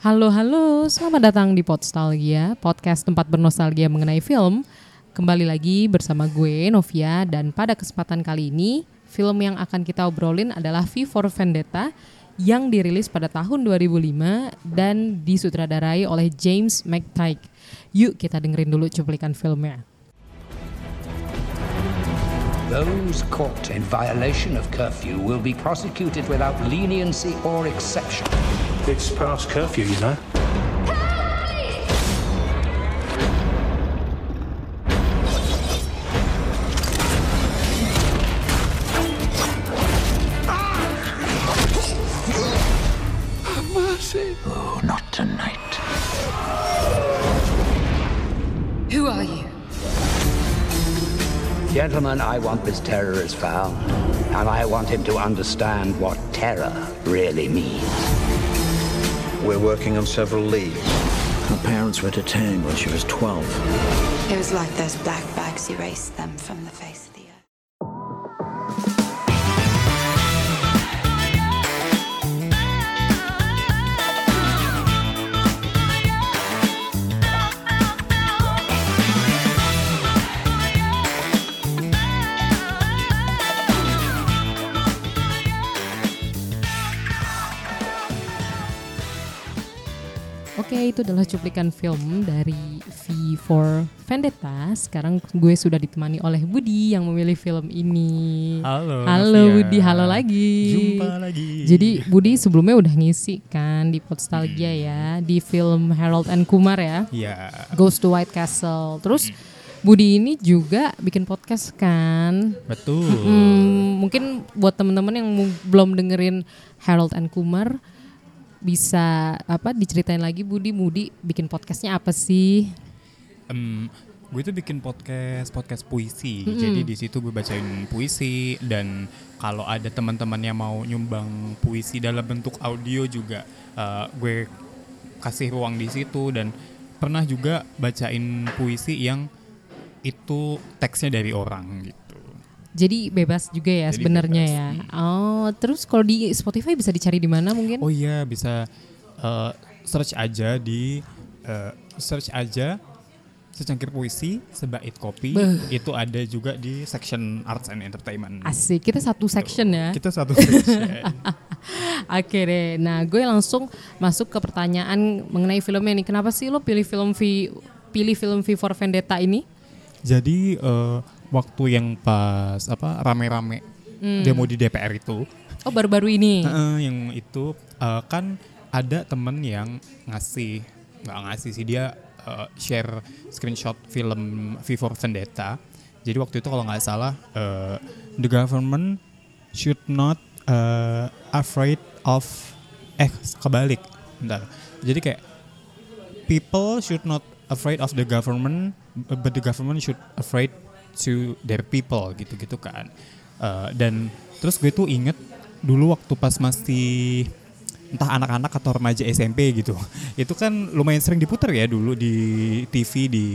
Halo halo, selamat datang di Podstalgia, podcast tempat bernostalgia mengenai film. Kembali lagi bersama gue Novia dan pada kesempatan kali ini film yang akan kita obrolin adalah V for Vendetta yang dirilis pada tahun 2005 dan disutradarai oleh James McTighe. Yuk kita dengerin dulu cuplikan filmnya. Those caught in violation of curfew will be prosecuted without leniency or exception. It's past curfew, you know. Oh, not tonight. Who are you? Gentlemen, I want this terrorist found, and I want him to understand what terror really means. We're working on several leads. Her parents were detained when she was 12. It was like those black bags erased them from the face Oke, itu adalah cuplikan film dari V for Vendetta. Sekarang gue sudah ditemani oleh Budi yang memilih film ini. Halo, Halo Novia. Budi, halo lagi. Jumpa lagi. Jadi Budi sebelumnya udah ngisi kan di Podstalgia Hmm. ya, di film Harold and Kumar ya, ya, Ghost to White Castle. Terus Budi ini juga bikin podcast kan. betul. Hmm, mungkin buat temen-temen yang belum dengerin Harold and Kumar bisa apa diceritain lagi Budi Budi bikin podcastnya apa sih? Em, gue tuh bikin podcast podcast puisi. Jadi di situ gue bacain puisi dan kalau ada teman-teman yang mau nyumbang puisi dalam bentuk audio juga eh, gue kasih ruang di situ dan pernah juga bacain puisi yang itu teksnya dari orang gitu. Jadi bebas juga ya sebenarnya ya. Oh, terus kalau di Spotify bisa dicari di mana mungkin? Oh iya bisa eh, search aja di eh, search aja secangkir puisi sebait kopi Beuh. itu ada juga di section arts and entertainment. Asik, kita satu section ya. Kita satu section. Oke deh. Nah, gue langsung masuk ke pertanyaan mengenai filmnya nih. Kenapa sih lo pilih film V pilih film V for Vendetta ini? Jadi eh, waktu yang pas apa rame-rame Hmm. demo di DPR itu, Oh, baru-baru ini. eh, yang itu eh, kan ada temen yang ngasih nggak ngasih sih dia eh, share screenshot film V for Vendetta. Jadi waktu itu kalau nggak salah eh, the government should not eh, afraid of eh kebalik. Bentar. Jadi kayak people should not afraid of the government but the government should afraid to their people gitu-gitu kan. Eh, dan terus gue tuh inget dulu waktu pas masih entah anak-anak atau remaja SMP gitu. Itu kan lumayan sering diputar ya dulu di TV di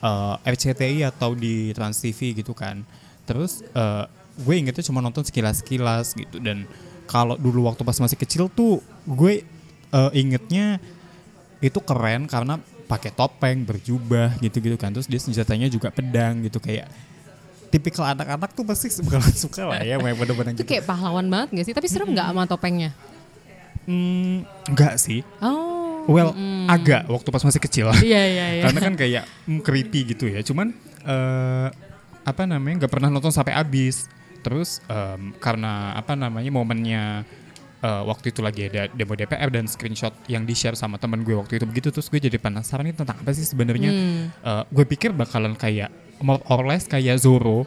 eh, RCTI atau di Trans TV gitu kan. Terus eh, gue ingetnya cuma nonton sekilas-sekilas gitu dan kalau dulu waktu pas masih kecil tuh gue eh, ingetnya itu keren karena pakai topeng, berjubah gitu-gitu kan. Terus dia senjatanya juga pedang gitu kayak tipikal anak-anak tuh pasti bakalan suka lah ya main pedang-pedang Itu gitu. kayak pahlawan banget gak sih? Tapi serem nggak sama topengnya? Hmm, enggak sih. Oh. Well, agak waktu pas masih kecil. Iya iya iya. Karena kan kayak mm, creepy gitu ya. Cuman eh apa namanya nggak pernah nonton sampai habis. Terus em, karena apa namanya momennya eh, waktu itu lagi ada demo DPR dan screenshot yang di share sama temen gue waktu itu begitu terus gue jadi penasaran nih tentang apa sih sebenarnya. Hmm. Eh, gue pikir bakalan kayak more or less kayak Zoro.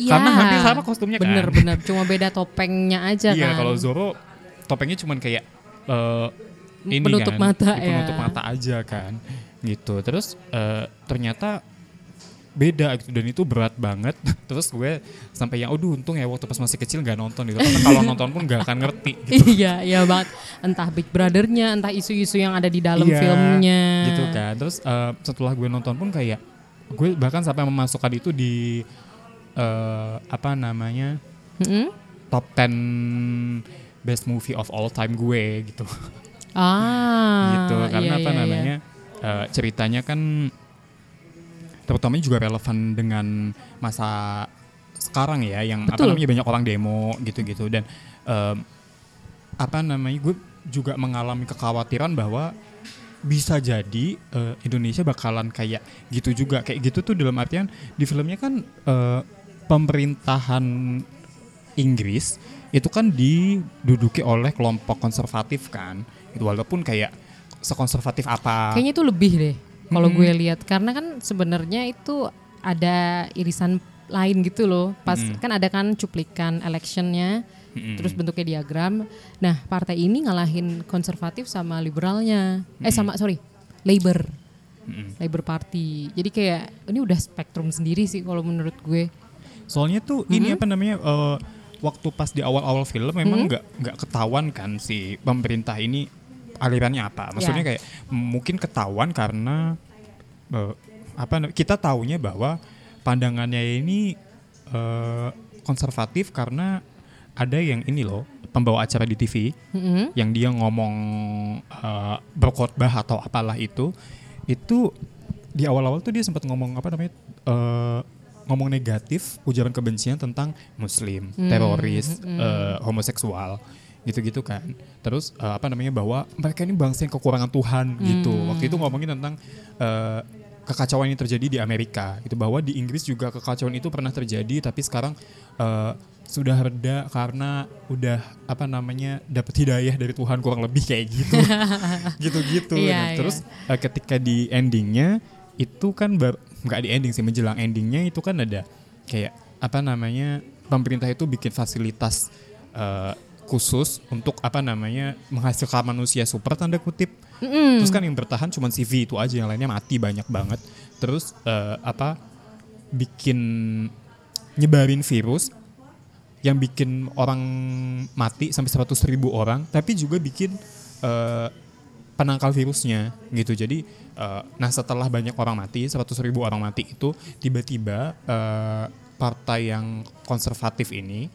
Iya. Karena hampir sama kostumnya kan. Bener bener. Cuma beda topengnya aja Iya, kan. kalau Zoro topengnya cuman kayak eh, ini Penutup kan, mata penutup ya. mata aja kan, gitu. Terus eh, ternyata beda gitu dan itu berat banget. Terus gue sampai yang, aduh untung ya waktu pas masih kecil nggak nonton gitu. Karena kalau nonton pun nggak akan ngerti. Gitu. iya iya banget. Entah Big Brother-nya, entah isu-isu yang ada di dalam Iya, filmnya. Gitu kan. Terus eh, setelah gue nonton pun kayak gue bahkan sampai memasukkan itu di eh, apa namanya Mm-mm. top 10 best movie of all time gue gitu. Ah, gitu karena iya, apa iya, iya. namanya eh, ceritanya kan terutama juga relevan dengan masa sekarang ya yang apa Betul. namanya banyak orang demo gitu-gitu. Dan em, apa namanya gue juga mengalami kekhawatiran bahwa bisa jadi eh, Indonesia bakalan kayak gitu juga. Kayak gitu tuh dalam artian di filmnya kan eh, pemerintahan Inggris itu kan diduduki oleh kelompok konservatif kan. Itu walaupun kayak sekonservatif apa. Kayaknya itu lebih deh kalau Mm-mm. gue lihat karena kan sebenarnya itu ada irisan lain gitu loh. Pas Mm-mm. kan ada kan cuplikan electionnya, Mm-mm. terus bentuknya diagram. Nah partai ini ngalahin konservatif sama liberalnya. Eh sama sorry, Labor, Mm-mm. Labor Party. Jadi kayak ini udah spektrum sendiri sih kalau menurut gue. Soalnya tuh ini apa namanya eh, waktu pas di awal-awal film memang nggak nggak ketahuan kan si pemerintah ini alirannya apa. Maksudnya Ya. kayak mungkin ketahuan karena eh, apa kita taunya bahwa pandangannya ini eh, konservatif karena ada yang ini loh pembawa acara di TV Mm-mm. yang dia ngomong eh, berkhotbah atau apalah itu itu di awal-awal tuh dia sempat ngomong apa namanya eh, ngomong negatif ujaran kebencian tentang muslim teroris eh, homoseksual gitu-gitu kan. Terus eh, apa namanya bahwa mereka ini bangsa yang kekurangan Tuhan gitu. Waktu itu ngomongin tentang eh, kekacauan yang terjadi di Amerika itu bahwa di Inggris juga kekacauan itu pernah terjadi tapi sekarang eh, sudah reda karena udah apa namanya dapat hidayah dari Tuhan kurang lebih kayak gitu. Gitu-gitu. Iya, Nah, iya. terus eh, ketika di endingnya itu kan nggak di ending sih menjelang endingnya itu kan ada kayak apa namanya pemerintah itu bikin fasilitas eh, khusus untuk apa namanya menghasilkan manusia super tanda kutip. Terus kan yang bertahan cuma CV itu aja yang lainnya mati banyak banget. Terus eh, apa bikin nyebarin virus yang bikin orang mati sampai 100 ribu orang, tapi juga bikin eh, penangkal virusnya gitu. Jadi, eh, nah setelah banyak orang mati, 100 ribu orang mati itu, tiba-tiba partai yang konservatif ini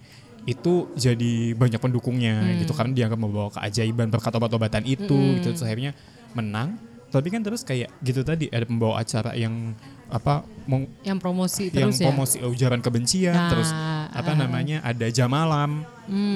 itu jadi banyak pendukungnya gitu. Karena dianggap membawa keajaiban berkat obat-obatan itu gitu. Terus akhirnya menang. Tapi kan terus kayak gitu tadi ada pembawa acara yang apa meng- Yang promosi yang terus ya. promosi ujaran kebencian Nah, terus apa ah. namanya ada jam malam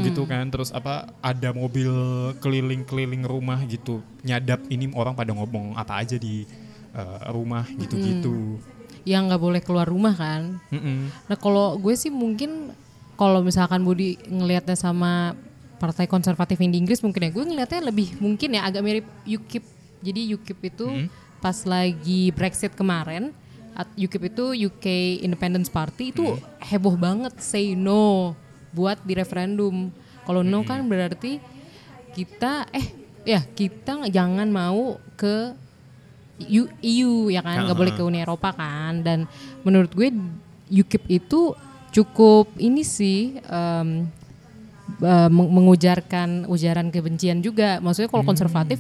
gitu kan. Terus apa ada mobil keliling-keliling rumah gitu. Nyadap ini orang pada ngomong apa aja di eh, rumah gitu-gitu. Yang nggak boleh keluar rumah kan. Mm-mm. Nah kalau gue sih mungkin kalau misalkan Budi ngelihatnya sama partai konservatif yang di Inggris mungkin ya. Gue ngelihatnya lebih mungkin ya agak mirip UKIP. Jadi UKIP itu pas lagi Brexit kemarin, at- UKIP itu UK Independence Party itu heboh banget say no buat di referendum. Kalau no kan berarti kita eh ya kita jangan mau ke EU, EU ya kan? Nggak boleh ke Uni Eropa kan? Dan menurut gue UKIP itu cukup ini sih eh, meng- mengujarkan ujaran kebencian juga. Maksudnya kalau konservatif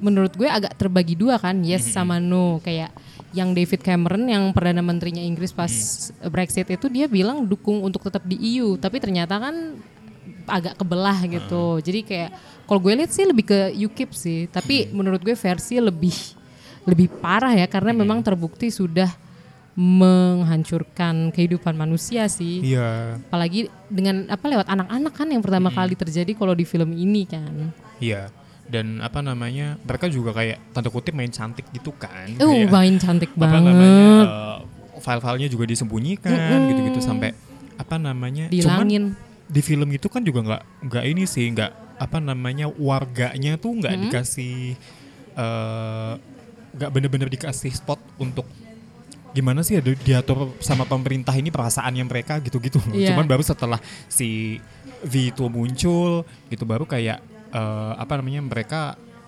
menurut gue agak terbagi dua kan yes sama no. Kayak yang David Cameron yang perdana menterinya Inggris pas Brexit itu dia bilang dukung untuk tetap di EU tapi ternyata kan agak kebelah gitu. Jadi kayak kalau gue lihat sih lebih ke UKIP sih. Tapi menurut gue versi lebih lebih parah ya. Karena memang terbukti sudah menghancurkan kehidupan manusia sih. Iya. Apalagi dengan apa lewat anak-anak kan yang pertama kali terjadi kalau di film ini kan. Iya. Dan apa namanya mereka juga kayak tanda kutip main cantik gitu kan. Uh Kayak- main cantik apa namanya banget eh, file-filenya juga disembunyikan gitu-gitu sampai apa namanya cuman dihilangin. di film itu kan juga nggak nggak ini sih nggak apa namanya warganya tuh nggak dikasih eh, nggak bener-bener dikasih spot untuk gimana sih ada diatur sama pemerintah ini perasaannya mereka gitu-gitu loh. Iya. cuman baru setelah si V itu muncul gitu baru kayak eh, apa namanya mereka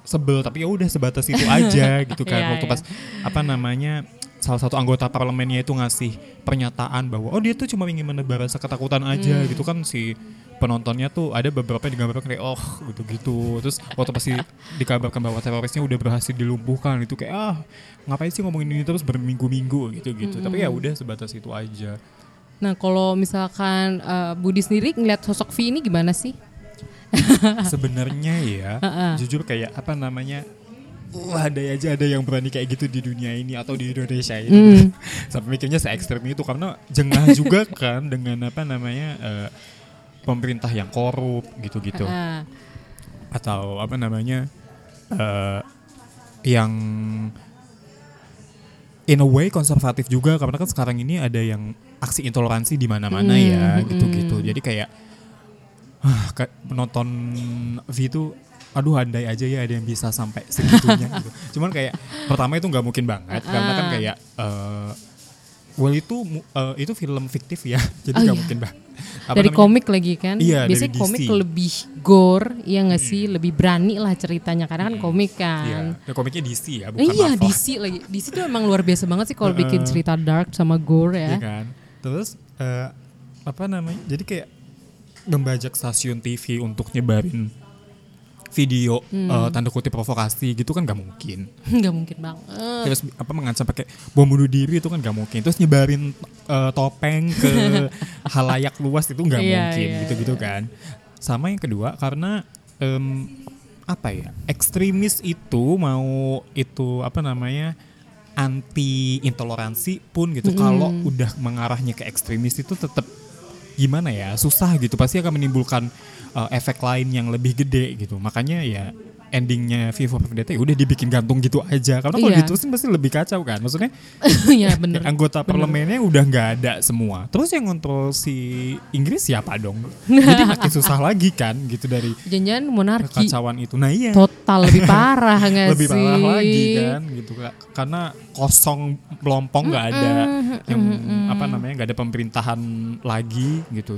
sebel tapi ya udah sebatas itu aja gitu kan Iya, waktu iya. pas apa namanya salah satu anggota parlemennya itu ngasih pernyataan bahwa oh dia tuh cuma ingin menebar rasa ketakutan aja Hmm. gitu kan si penontonnya tuh ada beberapa yang digambarkan kayak oh gitu-gitu. Terus waktu pasti dikabarkan bahwa terorisnya udah berhasil dilumpuhkan itu kayak ah ngapain sih ngomongin ini terus berminggu-minggu gitu-gitu. Tapi ya Hmm. udah sebatas itu aja. Nah kalau misalkan eh, Budi sendiri ngeliat sosok V ini gimana sih? Sebenarnya ya jujur kayak apa namanya Wah ada aja ada yang berani kayak gitu di dunia ini atau di Indonesia ini. Hmm. sampai mikirnya se ekstrem itu karena jengah juga kan dengan apa namanya eh, pemerintah yang korup gitu-gitu. Ah, atau apa namanya eh, yang in a way konservatif juga karena kan sekarang ini ada yang aksi intoleransi di mana-mana Hmm, ya hmm. gitu-gitu. Jadi kayak ah, penonton V itu aduh andai aja ya ada yang bisa sampai segitunya gitu. Cuman kayak pertama itu nggak mungkin banget karena kan kayak eh, well itu eh, itu film fiktif ya jadi Oh, nggak iya. mungkin banget Apa dari namanya? komik lagi kan. Iya, dari Biasanya komik. Hmm. lebih gore, ya nggak sih, lebih berani lah ceritanya. Karena kan komik kan. Iya, dan komiknya DC ya bukan iya Marvel. DC lagi. DC tuh emang luar biasa banget sih kalau bikin cerita dark sama gore ya. Iya kan. Terus eh, apa namanya? Jadi kayak membajak stasiun TV untuk nyebarin video Hmm. eh, tanda kutip provokasi gitu kan gak mungkin. Nggak mungkin banget. Terus apa mengancam pakai bom bunuh diri itu kan gak mungkin. Terus nyebarin eh, topeng ke halayak luas itu nggak Iya, mungkin iya, gitu-gitu kan. Sama yang kedua karena em, apa ya ekstremis itu mau itu apa namanya anti intoleransi pun gitu kalau udah mengarahnya ke ekstremis itu tetap gimana ya susah gitu pasti akan menimbulkan uh, efek lain yang lebih gede gitu. Makanya ya endingnya V for Vendetta ya udah dibikin gantung gitu aja. Karena kalau Iya. diterusin pasti lebih kacau kan. Maksudnya Iya bener. anggota parlemennya udah nggak ada semua. Terus yang ngontrol si Inggris siapa dong? Jadi makin susah lagi kan gitu dari Jangan-jangan monarki. kekacauan itu. Nah iya. Total lebih parah nggak lebih sih? parah lagi kan gitu karena kosong melompong nggak ada yang apa namanya nggak ada pemerintahan lagi gitu.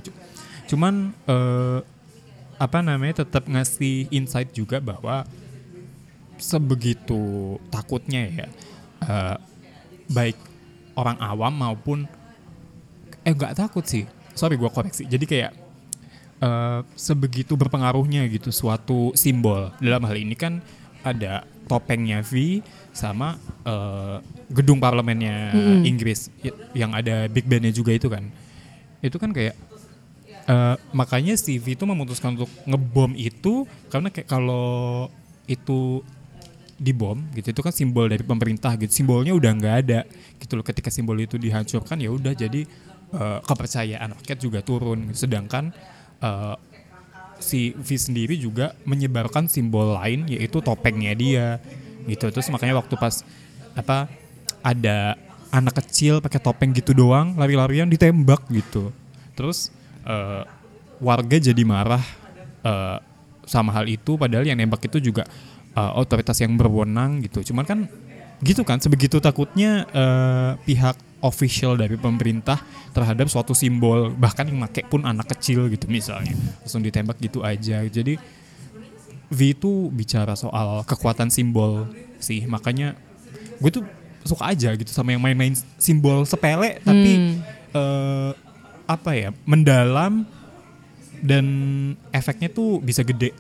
Cuman eh, apa namanya tetap ngasih insight juga bahwa sebegitu takutnya ya eh, baik orang awam maupun eh nggak takut sih. Sorry gua koreksi. Jadi kayak eh, sebegitu berpengaruhnya gitu suatu simbol. Dalam hal ini kan ada topengnya V sama eh, gedung parlemennya Inggris y- yang ada Big Bandnya juga itu kan. Itu kan kayak eh, makanya V itu memutuskan untuk ngebom itu karena kayak kalau itu dibom gitu itu kan simbol dari pemerintah gitu simbolnya udah nggak ada gitu loh. Ketika simbol itu dihancurkan ya udah jadi eh, kepercayaan rakyat juga turun sedangkan eh, si V sendiri juga menyebarkan simbol lain yaitu topengnya dia gitu. Terus makanya waktu pas apa ada anak kecil pakai topeng gitu doang lari-larian ditembak gitu. Terus eh, warga jadi marah eh, sama hal itu padahal yang nembak itu juga eh, otoritas yang berwenang gitu. Cuman kan gitu kan sebegitu takutnya eh, pihak official dari pemerintah terhadap suatu simbol bahkan yang make pun anak kecil gitu misalnya langsung ditembak gitu aja. Jadi V itu bicara soal kekuatan simbol sih. Makanya gue tuh suka aja gitu sama yang main-main simbol sepele tapi eh, apa ya mendalam dan efeknya tuh bisa gede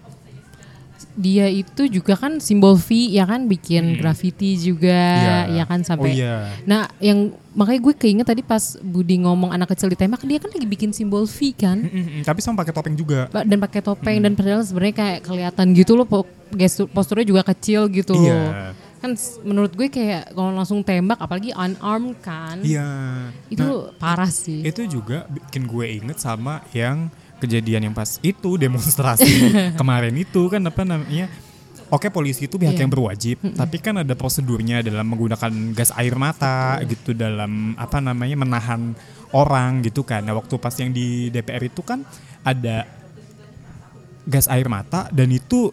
Dia itu juga kan simbol V ya kan bikin graffiti juga Iya. ya kan oh sampai. iya Nah, yang makanya gue keinget tadi pas Budi ngomong anak kecil ditembak dia kan lagi bikin simbol V kan. Mm-mm, tapi sama pakai topeng juga dan pakai topeng dan padahal sebenarnya kayak kelihatan gitu loh posturnya juga kecil gitu Iya. loh. Kan menurut gue kayak kalau langsung tembak apalagi unarmed kan. iya Itu Nah, parah sih. itu juga bikin gue inget sama yang kejadian yang pas itu demonstrasi kemarin itu kan apa namanya Oke polisi itu pihak Iya. yang berwajib, tapi kan ada prosedurnya dalam menggunakan gas air mata gitu dalam apa namanya menahan orang gitu kan. Nah waktu pas yang di DPR itu kan ada gas air mata dan itu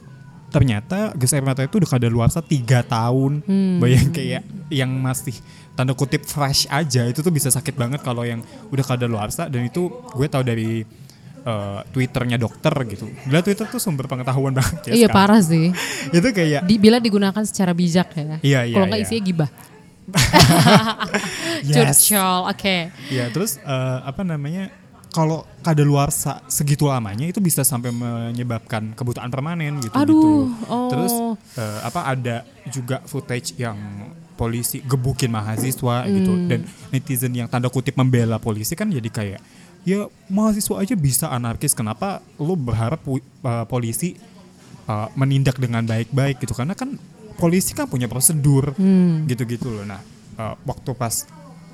ternyata gas air mata itu udah kadaluarsa tiga tahun. Bayang kayak yang masih tanda kutip fresh aja itu tuh bisa sakit banget kalau yang udah kadaluarsa dan itu gue tahu dari eh, twitternya dokter gitu. Gila Twitter tuh sumber pengetahuan banget ya. iya sekarang. parah sih. Itu kayak Di, bila digunakan secara bijak ya. Iya, iya, Kalau nggak iya. isinya gibah. yes. Curcol, oke. Ya terus eh, apa namanya kalau kadaluarsa segitu lamanya itu bisa sampai menyebabkan kebutaan permanen gitu Aduh, gitu. oh. Terus eh, apa ada juga footage yang polisi gebukin mahasiswa gitu Hmm. dan netizen yang tanda kutip membela polisi kan jadi kayak ya mahasiswa aja bisa anarkis kenapa lo berharap uh, polisi uh, menindak dengan baik-baik gitu karena kan polisi kan punya prosedur gitu-gitu loh nah uh, waktu pas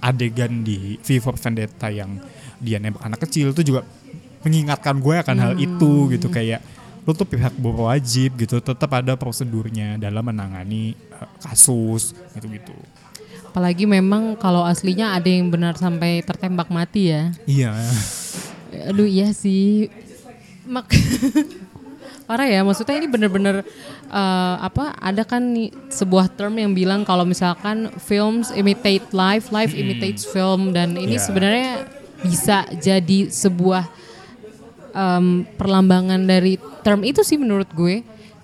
adegan di V for Vendetta yang dia nembak anak kecil itu juga mengingatkan gue akan hal itu gitu. Kayak lo tuh pihak berwajib gitu. Tetap ada prosedurnya dalam menangani uh, kasus gitu-gitu. Apalagi memang kalau aslinya ada yang benar sampai tertembak mati ya. iya. Aduh iya sih. Mak parah ya maksudnya ini bener-bener eh, apa ada kan nih sebuah term yang bilang kalau misalkan films imitate life life imitates film. Dan ini Ya. sebenarnya bisa jadi sebuah em, perlambangan dari term itu sih menurut gue.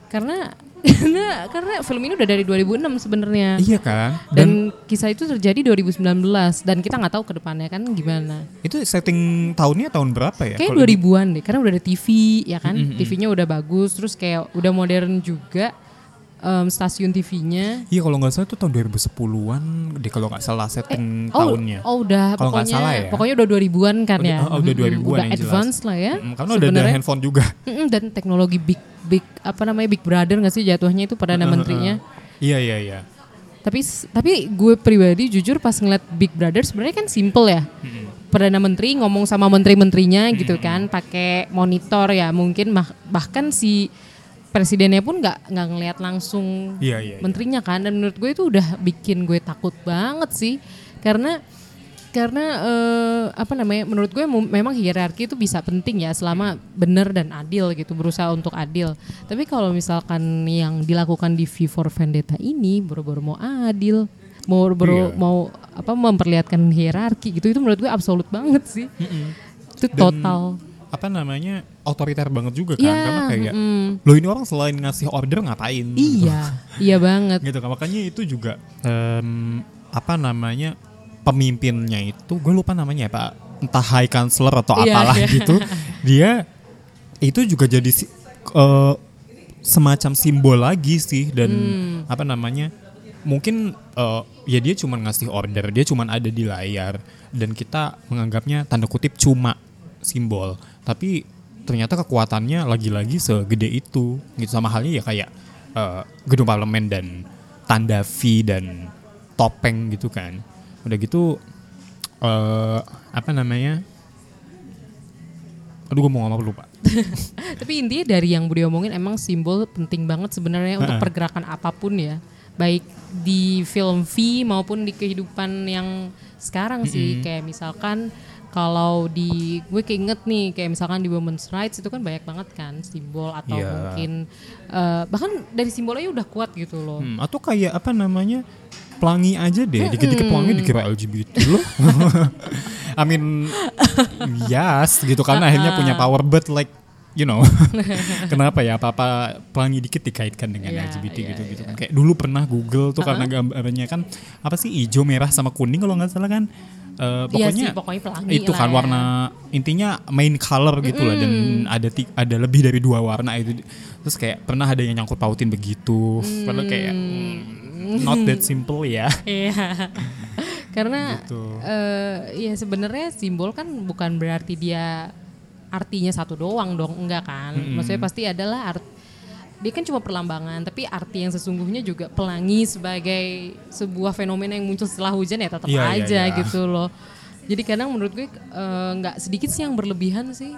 Karena karena karena film ini udah dari 2006 sebenarnya. Iya kan? Dan, kisah itu terjadi 2019 dan kita nggak tahu ke depannya kan gimana. Itu setting tahunnya tahun berapa ya? Kayak Kalau di- 2000-an deh, karena udah ada TV ya kan, TV-nya udah bagus, terus kayak udah modern juga em, stasiun TV-nya. Iya kalau nggak salah itu tahun 2010-an deh kalau nggak salah setting oh, tahunnya. oh udah, Kalau pokoknya, salah ya. pokoknya udah 2000-an kan ya. oh, udah Mm-mm, 2000-an udah yang jelas. advance lah ya. Mm, karena udah ada handphone juga. Dan teknologi big big apa namanya Big Brother nggak sih jatuhnya itu perdana menterinya. Iya iya iya. Tapi tapi gue pribadi jujur pas ngeliat Big Brother sebenarnya kan simple ya. Perdana Menteri ngomong sama menteri-menterinya gitu kan, pakai monitor ya mungkin bah- bahkan si presidennya pun nggak nggak ngelihat langsung Iya, iya, iya. menterinya kan. Dan menurut gue itu udah bikin gue takut banget sih. Karena karena eh, apa namanya menurut gue memang hierarki itu bisa penting ya selama benar dan adil gitu berusaha untuk adil. Tapi kalau misalkan yang dilakukan di V for Vendetta ini boro-boro mau adil mau boro Iya. mau apa memperlihatkan hierarki gitu itu menurut gue absolut banget sih. Itu Dan total apa namanya otoriter banget juga kan. Iya, karena kayak mm. lo ini orang selain ngasih order ngapain? iya iya banget. Gitu kan. Makanya itu juga em, apa namanya pemimpinnya itu gue lupa namanya ya pak. Entah high counselor atau Iya, apalah iya. gitu. Dia itu juga jadi eh, semacam simbol lagi sih. Dan Hmm. apa namanya mungkin eh, ya dia cuma ngasih order dia cuma ada di layar. Dan kita menganggapnya tanda kutip cuma simbol tapi ternyata kekuatannya lagi-lagi segede itu. Gitu sama halnya ya kayak eh, gedung parlemen dan tanda V dan topeng gitu kan. Udah gitu eh apa namanya? Aduh gue mau ngomong lupa. Tapi intinya dari yang Budi omongin emang simbol penting banget sebenarnya untuk pergerakan apa pun ya. Baik di film V maupun di kehidupan yang sekarang sih. Kayak misalkan kalau di gue keinget nih kayak misalkan di women's rights itu kan banyak banget kan simbol atau Iya. mungkin eh, bahkan dari simbolnya udah kuat gitu loh. Hmm, atau kayak apa namanya pelangi aja deh dikit-dikit pelangi dikira LGBT loh. I mean yes gitu karena akhirnya punya power but like you know kenapa ya apa-apa pelangi dikit dikaitkan dengan Iya, LGBT iya, gitu gitu kan. kayak dulu pernah Google tuh karena gambarnya kan apa sih hijau merah sama kuning kalau nggak salah kan Eh, Iya pokoknya sih, pokoknya pelangi itu lah kan ya. warna intinya main color gitu lah dan ada ada lebih dari dua warna itu terus kayak pernah ada yang nyangkut pautin begitu padahal kayak hmm, not that simple ya Iya. Karena Gitu. eh, ya sebenarnya simbol kan bukan berarti dia artinya satu doang dong, enggak kan? Maksudnya pasti adalah art dia kan cuma perlambangan, tapi arti yang sesungguhnya juga pelangi sebagai sebuah fenomena yang muncul setelah hujan ya tetap Iya, iya, aja iya. gitu loh. Jadi kadang menurut gue eh, nggak sedikit sih yang berlebihan sih,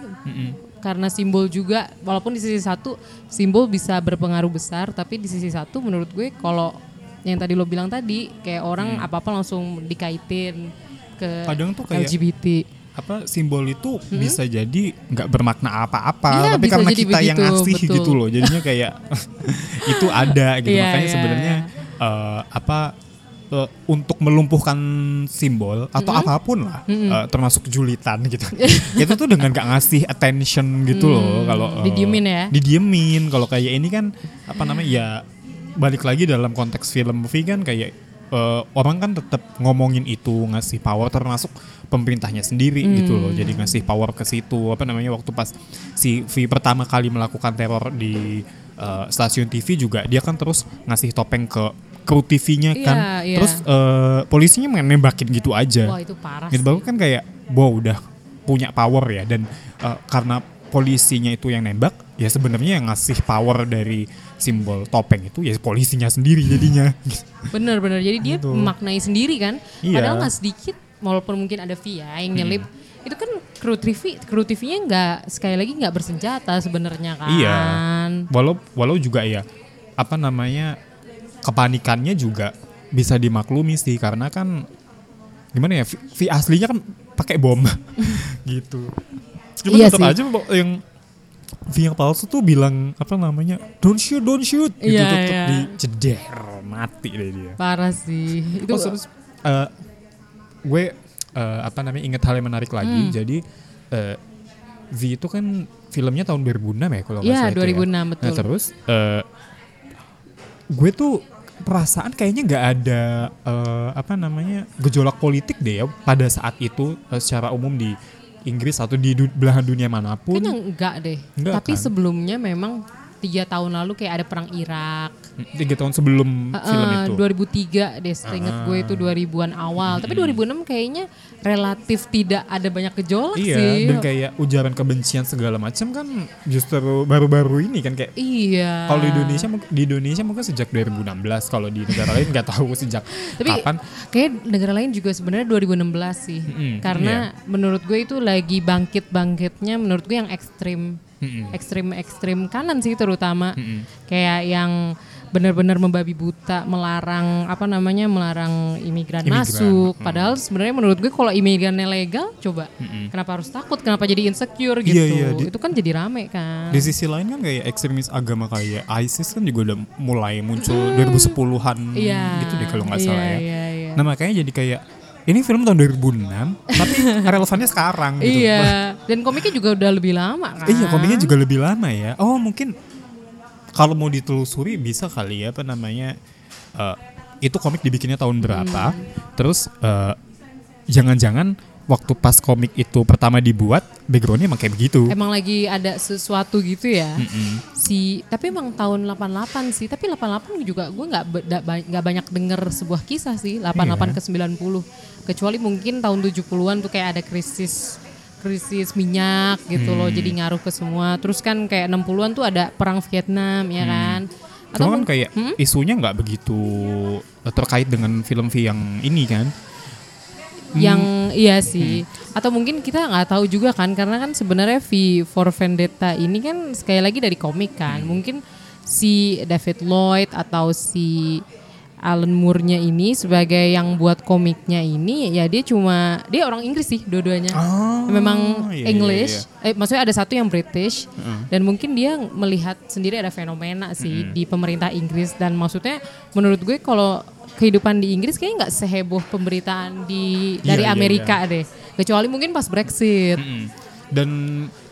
karena simbol juga, walaupun di sisi satu simbol bisa berpengaruh besar, tapi di sisi satu menurut gue kalau yang tadi lo bilang tadi kayak orang apa apa langsung dikaitin ke Kadang tuh kayak- LGBT. Apa simbol itu bisa jadi nggak bermakna apa-apa Iya, tapi karena kita yang begitu, ngasih betul. gitu loh jadinya kayak itu ada gitu. Iya, makanya iya, sebenarnya eh, apa eh, untuk melumpuhkan simbol atau apa pun lah eh, termasuk julitan gitu. Itu tuh dengan gak ngasih attention gitu loh kalau eh, Didiemin ya? didiemin. Kalau kayak ini kan apa namanya ya balik lagi dalam konteks film movie kan kayak eh, orang kan tetap ngomongin itu ngasih power termasuk pemerintahnya sendiri gitu loh. Jadi ngasih power ke situ. Apa namanya waktu pas si V pertama kali melakukan teror di eh, stasiun TV juga dia kan terus ngasih topeng ke kru TV-nya Iya, kan. iya. terus eh, polisinya main nembakin gitu aja. Wah itu parah gitu sih. baru kan kayak wow udah punya power ya. Dan eh, karena polisinya itu yang nembak ya sebenarnya yang ngasih power dari simbol topeng itu ya polisinya sendiri jadinya Bener-bener. Jadi dia Gitu. memaknai sendiri kan. Iya. Padahal nggak sedikit, walaupun mungkin ada Via yang nyelip. Itu kan kru TV, kru TV-nya nggak sekali lagi nggak bersenjata sebenarnya kan. Iya. Walau walau juga ya apa namanya kepanikannya juga bisa dimaklumi sih karena kan gimana ya V, V aslinya kan pakai bom gitu. Cuma Iya tetap sih. aja yang V yang palsu tuh bilang apa namanya don't shoot don't shoot gitu Iya, tetap iya. diceder mati deh dia. Parah sih. Itu Oh, terus eh, gue eh, apa namanya inget hal yang menarik lagi. Hmm. Jadi eh, V itu kan filmnya tahun 2006 ya kalau nggak Iya, salah itu ya. 2006, Nah, betul. terus eh, gue tuh perasaan kayaknya nggak ada eh, apa namanya gejolak politik deh ya pada saat itu eh, secara umum di Inggris atau di du- belahan dunia mana pun. Kayaknya enggak deh. Enggak Tapi kan? sebelumnya memang tiga tahun lalu kayak ada perang Irak. Tiga tahun sebelum film Heeh, itu. 2003 deh, seingat gue itu 2000-an awal. Tapi 2006 kayaknya relatif tidak ada banyak gejolak Iya, sih. dan kayak ujaran kebencian segala macam kan justru baru-baru ini kan kayak Iya. Kalau di Indonesia di Indonesia mungkin sejak 2016, kalau di negara lain nggak tahu sejak Tapi kapan. kayak negara lain juga sebenarnya 2016 sih. Mm-mm, Karena menurut gue itu lagi bangkit-bangkitnya menurut gue yang ekstrim. Mm-mm. Ekstrim-ekstrim kanan sih terutama. Mm-mm. Kayak yang benar-benar membabi buta melarang apa namanya melarang imigran, Imigran, masuk. mm. Padahal sebenarnya menurut gue kalau imigrannya legal coba kenapa harus takut? Kenapa jadi insecure gitu? Iya, iya, di- itu kan jadi rame kan. Di sisi lain kan kayak ekstremis agama kayak ISIS kan juga udah mulai muncul 2010-an Iya. gitu deh kalau nggak iya, salah ya. Iya, iya. Nah makanya jadi kayak ini film tahun 2006 tapi relevannya sekarang gitu. Iya, dan komiknya juga udah lebih lama kan. Iya komiknya juga lebih lama ya. Oh mungkin kalau mau ditelusuri bisa kali ya apa namanya eh, itu komik dibikinnya tahun berapa. Hmm. Terus eh, jangan-jangan waktu pas komik itu pertama dibuat backgroundnya emang kayak begitu. Emang lagi ada sesuatu gitu ya. Mm-mm. Si tapi emang tahun 88 sih, tapi 88 juga gue nggak nggak banyak denger sebuah kisah sih 88 Iya. ke 90. Kecuali mungkin tahun 70-an tuh kayak ada krisis krisis minyak gitu loh Hmm. jadi ngaruh ke semua. Terus kan kayak 60-an tuh ada perang Vietnam ya kan. Cuma kan kayak isunya nggak begitu eh, terkait dengan film V yang ini kan. Yang iya sih. Atau mungkin kita nggak tahu juga kan karena kan sebenarnya V for Vendetta ini kan sekali lagi dari komik kan. Mungkin si David Lloyd atau si Alan Moore-nya ini sebagai yang buat komiknya ini ya dia cuma dia orang Inggris sih dua-duanya. Oh, memang iya, iya, English eh maksudnya ada satu yang British dan mungkin dia melihat sendiri ada fenomena sih di pemerintah Inggris. Dan maksudnya menurut gue kalau kehidupan di Inggris kayaknya nggak seheboh pemberitaan di Iya, dari iya, Amerika deh kecuali mungkin pas Brexit Mm. Dan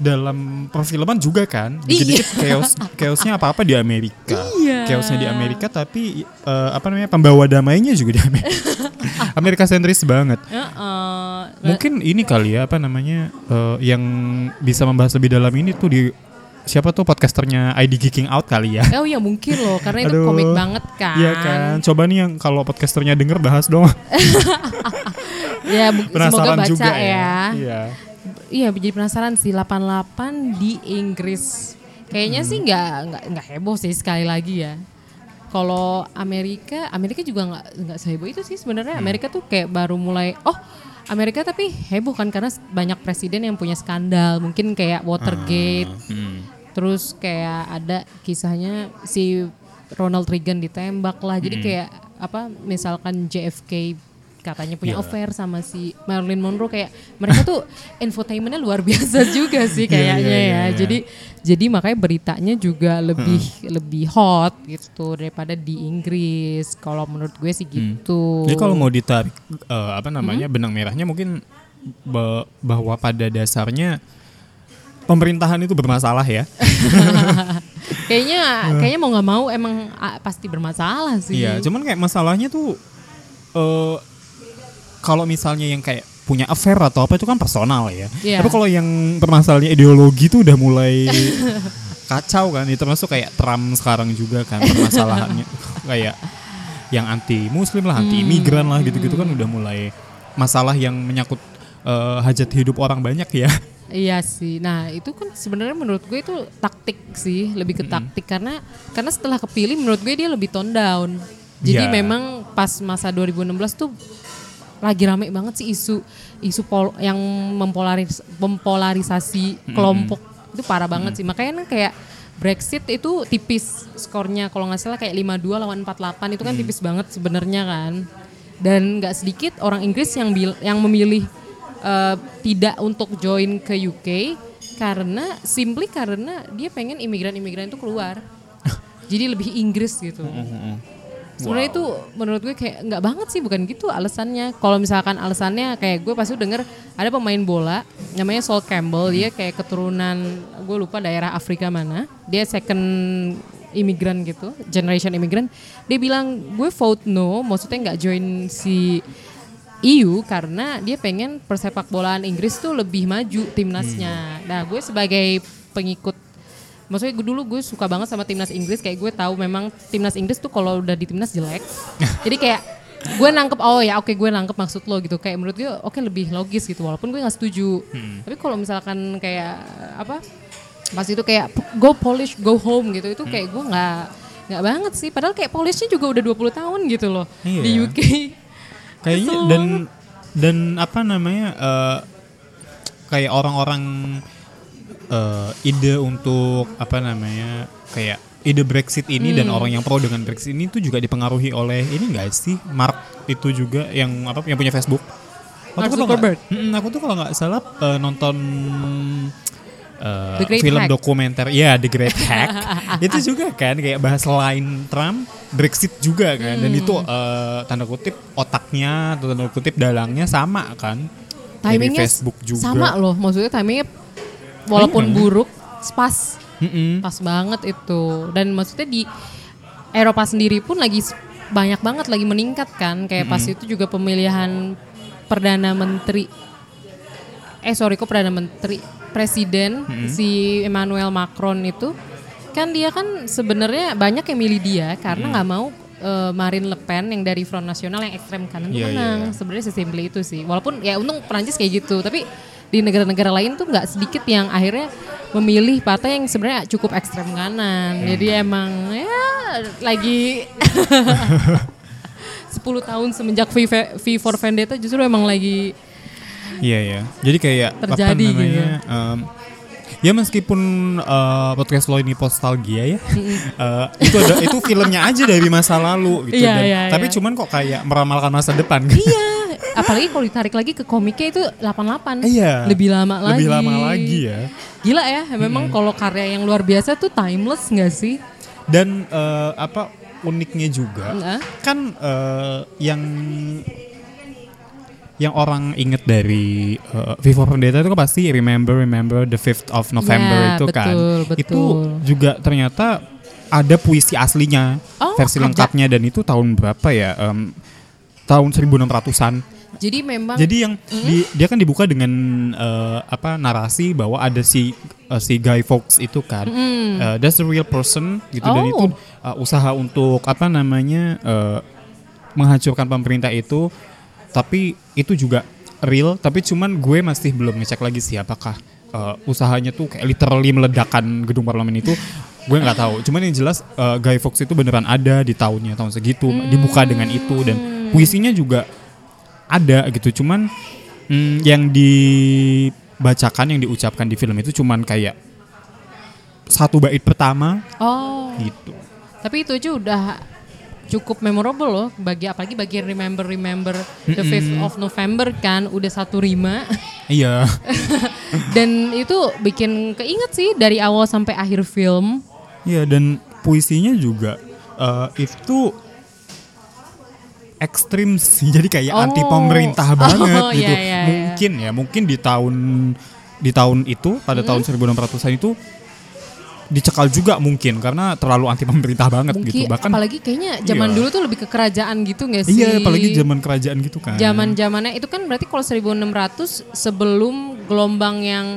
dalam perfilman juga kan, Iya. dikit-dikit chaos, chaosnya apa-apa di Amerika. Iya. Chaosnya di Amerika tapi eh, apa namanya pembawa damainya juga di Amerika. Amerika sentris banget. Heeh. Mungkin ini kali ya apa namanya eh, yang bisa membahas lebih dalam ini tuh di siapa tuh podcasternya ID Geeking Out kali ya. Oh ya mungkin loh karena itu Aduh. komik banget kan. Iya kan. Coba nih yang kalau podcasternya denger bahas dong. Ya bu- semoga Penasaran baca juga ya. ya. Iya. Iya jadi penasaran sih 88 di Inggris. Kayaknya sih Hmm. nggak nggak nggak heboh sih sekali lagi ya. Kalau Amerika, Amerika juga nggak nggak seheboh itu sih sebenarnya. Hmm. Amerika tuh kayak baru mulai oh Amerika tapi heboh kan karena banyak presiden yang punya skandal. Mungkin kayak Watergate. Hmm. Terus kayak ada kisahnya si Ronald Reagan ditembak lah. Jadi Hmm. kayak apa misalkan JFK katanya punya Iya. affair sama si Marilyn Monroe kayak mereka tuh infotainmentnya luar biasa juga sih Iya, kayaknya iya, iya, ya. iya. Jadi jadi makanya beritanya juga lebih lebih hot gitu daripada di Inggris. Kalau menurut gue sih gitu. Jadi kalau mau ditarik eh, apa namanya benang merahnya mungkin ba- bahwa pada dasarnya pemerintahan itu bermasalah ya. kayaknya kayaknya mau nggak mau emang pasti bermasalah sih. Iya, cuman kayak masalahnya tuh eh kalau misalnya yang kayak punya affair atau apa itu kan personal ya. Iya. Tapi kalau yang permasalahannya ideologi tuh udah mulai kacau kan. Itu termasuk kayak Trump sekarang juga kan permasalahannya kayak yang anti muslim lah, anti imigran lah gitu-gitu kan udah mulai masalah yang menyangkut eh, hajat hidup orang banyak ya. Iya sih. Nah itu kan sebenarnya menurut gue itu taktik sih, lebih ke taktik karena karena setelah kepilih menurut gue dia lebih tone down. Jadi Iya. memang pas masa 2016 tuh lagi rame banget sih isu isu pol- yang mempolaris mempolarisasi kelompok itu parah banget sih. Makanya kan kayak Brexit itu tipis skornya kalau nggak salah kayak 5-2 lawan 4-8 itu kan tipis banget sebenarnya kan. Dan nggak sedikit orang Inggris yang bil- yang memilih eh, tidak untuk join ke UK karena simply karena dia pengen imigran-imigran itu keluar. Jadi lebih Inggris gitu. Sebenarnya itu menurut gue kayak nggak banget sih bukan gitu alasannya. Kalau misalkan alasannya kayak gue pasti denger ada pemain bola namanya Sol Campbell dia kayak keturunan gue lupa daerah Afrika mana. Dia second imigran gitu, generation imigran. Dia bilang gue vote no, maksudnya nggak join si EU karena dia pengen persepak bolaan Inggris tuh lebih maju timnasnya. Nah gue sebagai pengikut Maksudnya gue dulu gue suka banget sama timnas Inggris kayak gue tahu memang timnas Inggris tuh kalau udah di timnas jelek. Jadi kayak gue nangkep oh ya oke gue nangkep maksud lo gitu kayak menurut gue oke lebih logis gitu walaupun gue nggak setuju. Tapi kalau misalkan kayak apa pas itu kayak go Polish go home gitu itu kayak gue nggak nggak banget sih padahal kayak Polishnya juga udah 20 tahun gitu loh di Iya. UK. Kayaknya Kesel dan dan apa namanya eh, kayak orang-orang eh, ide untuk apa namanya kayak ide Brexit ini dan Hmm. orang yang pro dengan Brexit ini tuh juga dipengaruhi oleh ini enggak sih Mark itu juga yang apa yang punya Facebook. Mark tuh kalau nggak- aku tuh kalau nggak salah eh, nonton Great film Hack. dokumenter, ya The Great Hack, itu juga kan kayak bahas selain Trump, Brexit juga kan, dan Hmm. itu eh, tanda kutip otaknya atau tanda kutip dalangnya sama kan, dari Timingnya Facebook juga. sama loh. Maksudnya timingnya walaupun Iya. buruk pas. Mm-mm. pas banget itu. Dan maksudnya di Eropa sendiri pun lagi banyak banget lagi meningkat kan. Kayak pas itu juga pemilihan perdana menteri. Eh sorry kok perdana menteri presiden si Emmanuel Macron itu kan dia kan sebenarnya banyak yang milih dia karena nggak mau eh, Marine Le Pen yang dari Front Nasional yang ekstrem kanan tuh Iya, iya, menang. iya. sebenarnya sesimpel itu sih. Walaupun ya untung Perancis kayak gitu tapi di negara-negara lain tuh nggak sedikit yang akhirnya memilih partai yang sebenarnya cukup ekstrem kanan. Jadi emang ya lagi 10 tahun semenjak V, V for Vendetta justru emang lagi Iya ya. Jadi kayak Terjadi apa namanya? gitu. em, ya meskipun eh, podcast lo ini nostalgia ya, eh, itu ada itu filmnya aja dari masa lalu gitu. Iya, dan- iya, tapi iya. cuman kok kayak meramalkan masa depan. iya apalagi kalau ditarik lagi ke komiknya itu 88 Iya. lebih lama lagi Lebih lama lagi ya. gila ya memang kalau karya yang luar biasa tuh timeless nggak sih Dan eh, apa uniknya juga Nggak? kan eh, yang yang orang inget dari uh, V for Vendetta itu kan pasti remember remember the 5th of November Ya, itu kan. betul, Itu betul. juga ternyata ada puisi aslinya Oh, versi ada. lengkapnya dan itu tahun berapa ya? Em, tahun 1600-an. jadi memang Jadi yang di- dia kan dibuka dengan eh, apa narasi bahwa ada si eh, si Guy Fawkes itu kan, eh, that's a real person gitu dan Oh. itu eh, usaha untuk apa namanya eh, menghancurkan pemerintah itu, tapi itu juga real. Tapi cuman gue masih belum ngecek lagi sih apakah eh, usahanya tuh kayak literally meledakkan gedung parlemen itu. Gue nggak tahu. Cuman yang jelas eh, Guy Fawkes itu beneran ada di tahunnya tahun segitu, dibuka dengan itu dan puisinya juga ada gitu cuman mm, yang dibacakan yang diucapkan di film itu cuman kayak satu bait pertama oh gitu tapi itu aja udah cukup memorable loh. Bagi apalagi bagi remember remember the 5th of November kan udah satu rima. Iya. Dan itu bikin keinget sih dari awal sampai akhir film. Iya dan puisinya juga eh, itu ekstrim sih. Jadi kayak Oh. anti pemerintah Oh, banget iya, gitu. iya, iya. mungkin ya mungkin di tahun di tahun itu pada Hmm. tahun 1600-an itu dicekal juga mungkin karena terlalu anti pemerintah banget mungkin gitu bahkan apalagi kayaknya zaman Iya. dulu tuh lebih ke kerajaan gitu gak sih Iya, apalagi zaman kerajaan gitu kan. zaman zamannya itu kan berarti kalau 1600 sebelum gelombang yang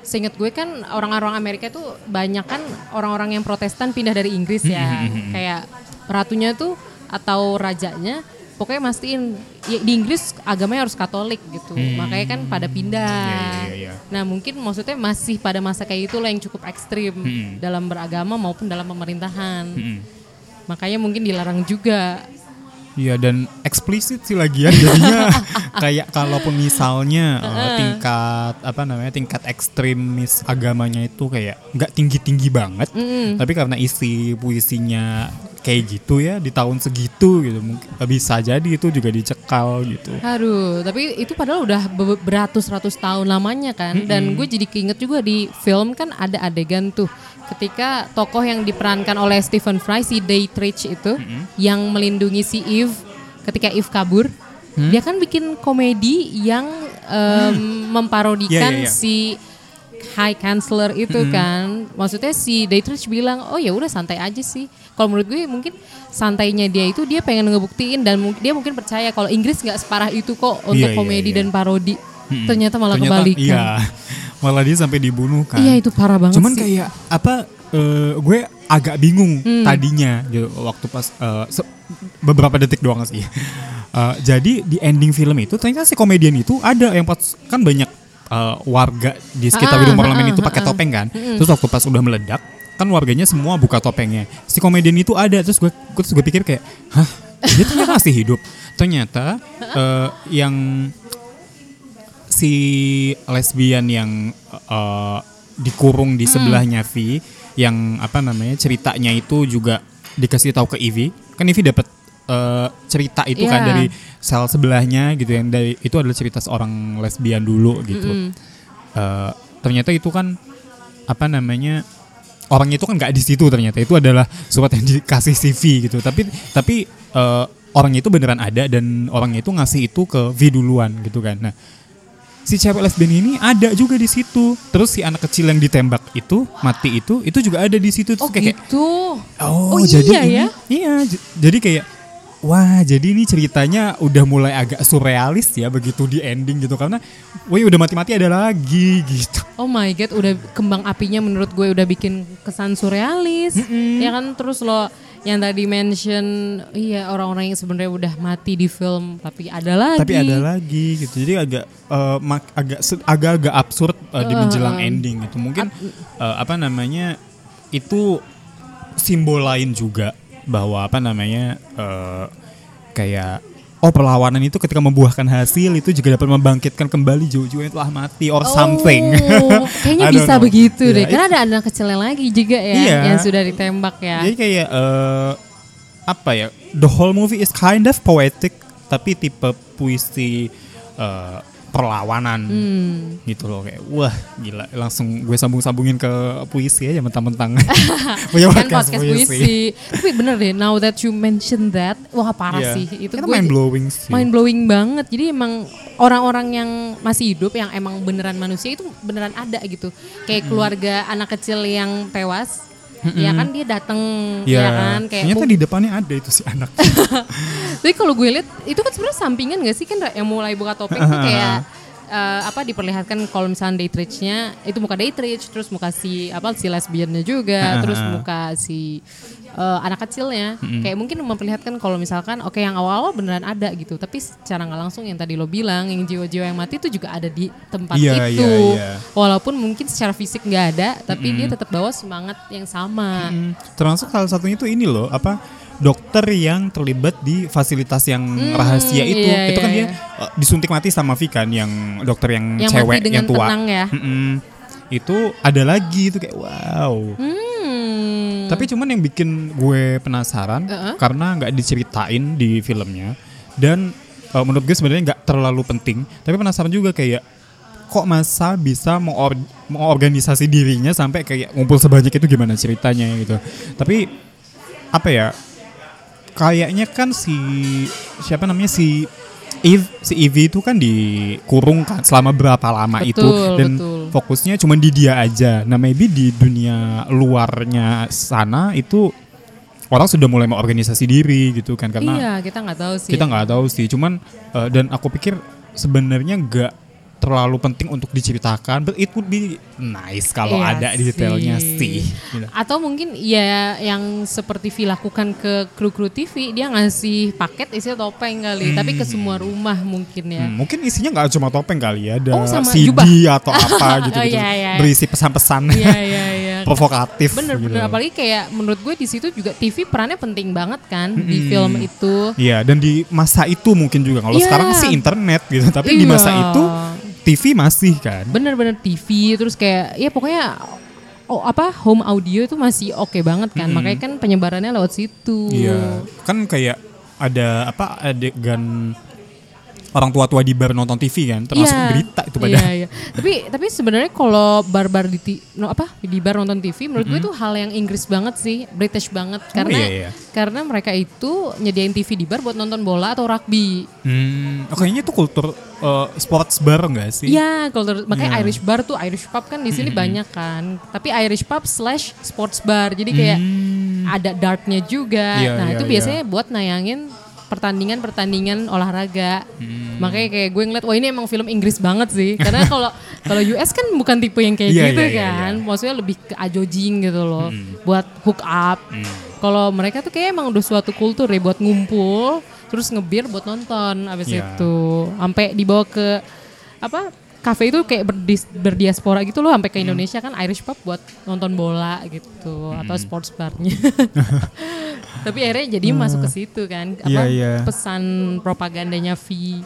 seingat gue kan orang-orang Amerika tuh banyak kan orang-orang yang Protestan pindah dari Inggris ya Hmm, kayak ratunya tuh atau rajanya pokoknya mastiin ya, di Inggris agamanya harus Katolik gitu makanya kan pada pindah Hmm. Iya, iya, iya. nah mungkin maksudnya masih pada masa kayak itulah yang cukup ekstrim Hmm. dalam beragama maupun dalam pemerintahan Mm-mm. makanya mungkin dilarang juga Iya dan eksplisit sih lagian. Jadinya kayak kalaupun misalnya uh, tingkat apa namanya tingkat ekstremis agamanya itu kayak nggak tinggi tinggi banget, tapi karena isi puisinya kayak gitu ya di tahun segitu gitu mungkin bisa jadi itu juga dicekal gitu. Aduh, tapi itu padahal udah be- beratus-ratus tahun lamanya kan. Dan gue jadi keinget juga di film kan ada adegan tuh ketika tokoh yang diperankan oleh Stephen Fry si Daytrich itu yang melindungi si Eve ketika Eve kabur, Hmm? dia kan bikin komedi yang em, memparodikan Iya, iya, iya. si High Chancellor itu kan. Maksudnya si Daytrich bilang, "Oh ya udah santai aja sih." Kalau menurut gue mungkin santainya dia itu dia pengen ngebuktiin dan dia mungkin percaya kalau Inggris nggak separah itu kok untuk Iya, iya, komedi iya. dan parodi. Ternyata malah Ternyata, kebalikan. Iya, malah dia sampai dibunuh kan. Iya, itu parah banget Cuman sih. kayak apa? eh, gue agak bingung Hmm. tadinya gitu waktu pas se- beberapa detik doang sih. Eh, jadi di ending film itu ternyata si komedian itu ada yang pas kan banyak eh, warga di sekitar Ah, gedung parlemen ah, itu pakai ah, topeng kan. Terus waktu pas udah meledak kan warganya semua buka topengnya. Si komedian itu ada terus gue terus gue pikir kayak, hah dia ternyata masih hidup. Ternyata eh, yang si lesbian yang uh, dikurung Hmm. di sebelahnya Vi yang apa namanya ceritanya itu juga dikasih tahu ke Ivy kan Ivy dapat uh, cerita itu kan Iya. dari sel sebelahnya gitu yang dari itu adalah cerita seorang lesbian dulu gitu. Uh, ternyata itu kan apa namanya orangnya itu kan nggak di situ ternyata. Itu adalah surat yang dikasih CV gitu. Tapi tapi uh, orangnya itu beneran ada dan orangnya itu ngasih itu ke V duluan gitu kan. Nah si cewek lesbian ini ada juga di situ terus si anak kecil yang ditembak itu mati itu itu juga ada di situ terus Oh kayak gitu. oh, Oh, jadi iya ini ya? iya jadi kayak wah jadi ini ceritanya udah mulai agak surrealis ya begitu di ending gitu karena wih udah mati-mati ada lagi gitu Oh my god, udah kembang apinya menurut gue udah bikin kesan surrealis. Ya kan terus lo yang tadi mention iya orang-orang yang sebenarnya udah mati di film tapi ada lagi. tapi ada lagi gitu. Jadi agak mak- agak se- agak-agak absurd eh, di menjelang ending gitu. Mungkin eh, apa namanya itu simbol lain juga bahwa apa namanya eh, kayak oh perlawanan itu ketika membuahkan hasil itu juga dapat membangkitkan kembali jiwa-jiwa yang telah mati or something Oh, kayaknya I don't bisa know. begitu Ya, deh. itu- Karena ada anak kecilnya lagi juga ya Iya. yang sudah ditembak ya. Jadi kayak eh, apa ya? The whole movie is kind of poetic tapi tipe puisi eh, perlawanan Hmm. gitu loh kayak wah gila langsung gue sambung-sambungin ke puisi aja mentang-mentang punya kan podcast puisi. Tapi bener deh, now that you mention that, wah parah Iya. sih. Itu gue mind blowing sih. mind blowing banget. Jadi emang orang-orang yang masih hidup yang emang beneran manusia itu beneran ada gitu. Kayak keluarga anak kecil yang tewas, ya kan dia datang Ya, ya kan? Kayak ternyata di depannya ada itu si anak. Tapi kalau gue lihat itu kan sebenarnya sampingan gak sih? Kan yang mulai buka topeng tuh kayak eh, apa diperlihatkan kalau misalnya Daytrich-nya itu muka Daytrich terus muka si apa si lesbiannya juga terus muka si eh, anak kecilnya. Kayak mungkin memperlihatkan kalau misalkan oke yang awal-awal beneran ada gitu tapi secara nggak langsung yang tadi lo bilang yang jiwa-jiwa yang mati itu juga ada di tempat Iya, itu. iya, iya. walaupun mungkin secara fisik nggak ada tapi dia tetap bawa semangat yang sama. Hmm, Termasuk salah satunya itu ini loh apa dokter yang terlibat di fasilitas yang rahasia itu. iya, itu kan iya, dia eh, disuntik mati sama Vi kan yang dokter yang, Yang cewek yang tua. ya. Itu ada lagi itu kayak wow. Hmm. Tapi cuman yang bikin gue penasaran karena nggak diceritain di filmnya dan eh, menurut gue sebenarnya nggak terlalu penting. Tapi penasaran juga kayak kok masa bisa mengor- mengorganisasi dirinya sampai kayak ngumpul sebanyak itu gimana ceritanya gitu. Tapi apa ya? Kayaknya kan si siapa namanya si Eve si Evie itu kan dikurung kan selama berapa lama itu Betul, dan betul. fokusnya cuma di dia aja. Nah maybe di dunia luarnya sana itu orang sudah mulai mengorganisasi diri gitu kan karena iya kita nggak tahu sih kita nggak tahu sih. Cuman eh, dan aku pikir sebenarnya nggak terlalu penting untuk diceritakan, but it would be nice kalau Iya ada detailnya sih. Atau mungkin ya yang seperti V lakukan ke kru-kru TV, dia ngasih paket isi topeng kali, tapi ke semua rumah mungkin ya. Hmm, mungkin isinya nggak cuma topeng kali ya, ada Oh, sama CD jubah. atau apa gitu, Oh, gitu iya, iya. berisi pesan-pesan Iya iya iya. provokatif. Bener gitu. bener apalagi kayak menurut gue di situ juga TV perannya penting banget kan di film itu. Iya, dan di masa itu mungkin juga. Kalau Iya. sekarang sih internet gitu, tapi di Iya. masa itu TV masih kan. Bener-bener TV terus kayak ya pokoknya oh apa home audio itu masih oke banget kan. Makanya kan penyebarannya lewat situ. Iya, kan kayak ada apa adegan orang tua-tua di bar nonton TV kan, termasuk Iya. berita itu pada. Iya, iya. Tapi tapi sebenarnya kalau bar-bar di ti- no, apa di bar nonton TV menurut gue itu hal yang Inggris banget sih, British banget karena iya, iya. karena mereka itu nyediain TV di bar buat nonton bola atau rugby. Hmm, oh, kayaknya itu kultur uh, sports bar enggak sih? Iya, kalau makanya Iya. Irish bar tuh Irish pub kan di sini banyak kan. Tapi Irish pub slash sports bar. Jadi kayak ada dartnya juga. Hmm. Iya, nah, iya, itu iya. biasanya buat nayangin pertandingan-pertandingan olahraga. Hmm. Makanya kayak gue ngeliat wah ini emang film Inggris banget sih. Karena kalau kalau US kan bukan tipe yang kayak Iya, gitu iya, iya, kan. Maksudnya lebih ke ajojing gitu loh. Hmm. Buat hook up. Kalau mereka tuh kayak emang udah suatu kultur ya buat ngumpul terus ngebir buat nonton abis Iya. itu sampai dibawa ke apa kafe itu kayak berdis, berdiaspora gitu loh sampai ke Hmm. Indonesia kan Irish pub buat nonton bola gitu atau Hmm. sports barnya. Tapi akhirnya jadi masuk ke situ kan apa Iya, iya. pesan propagandanya V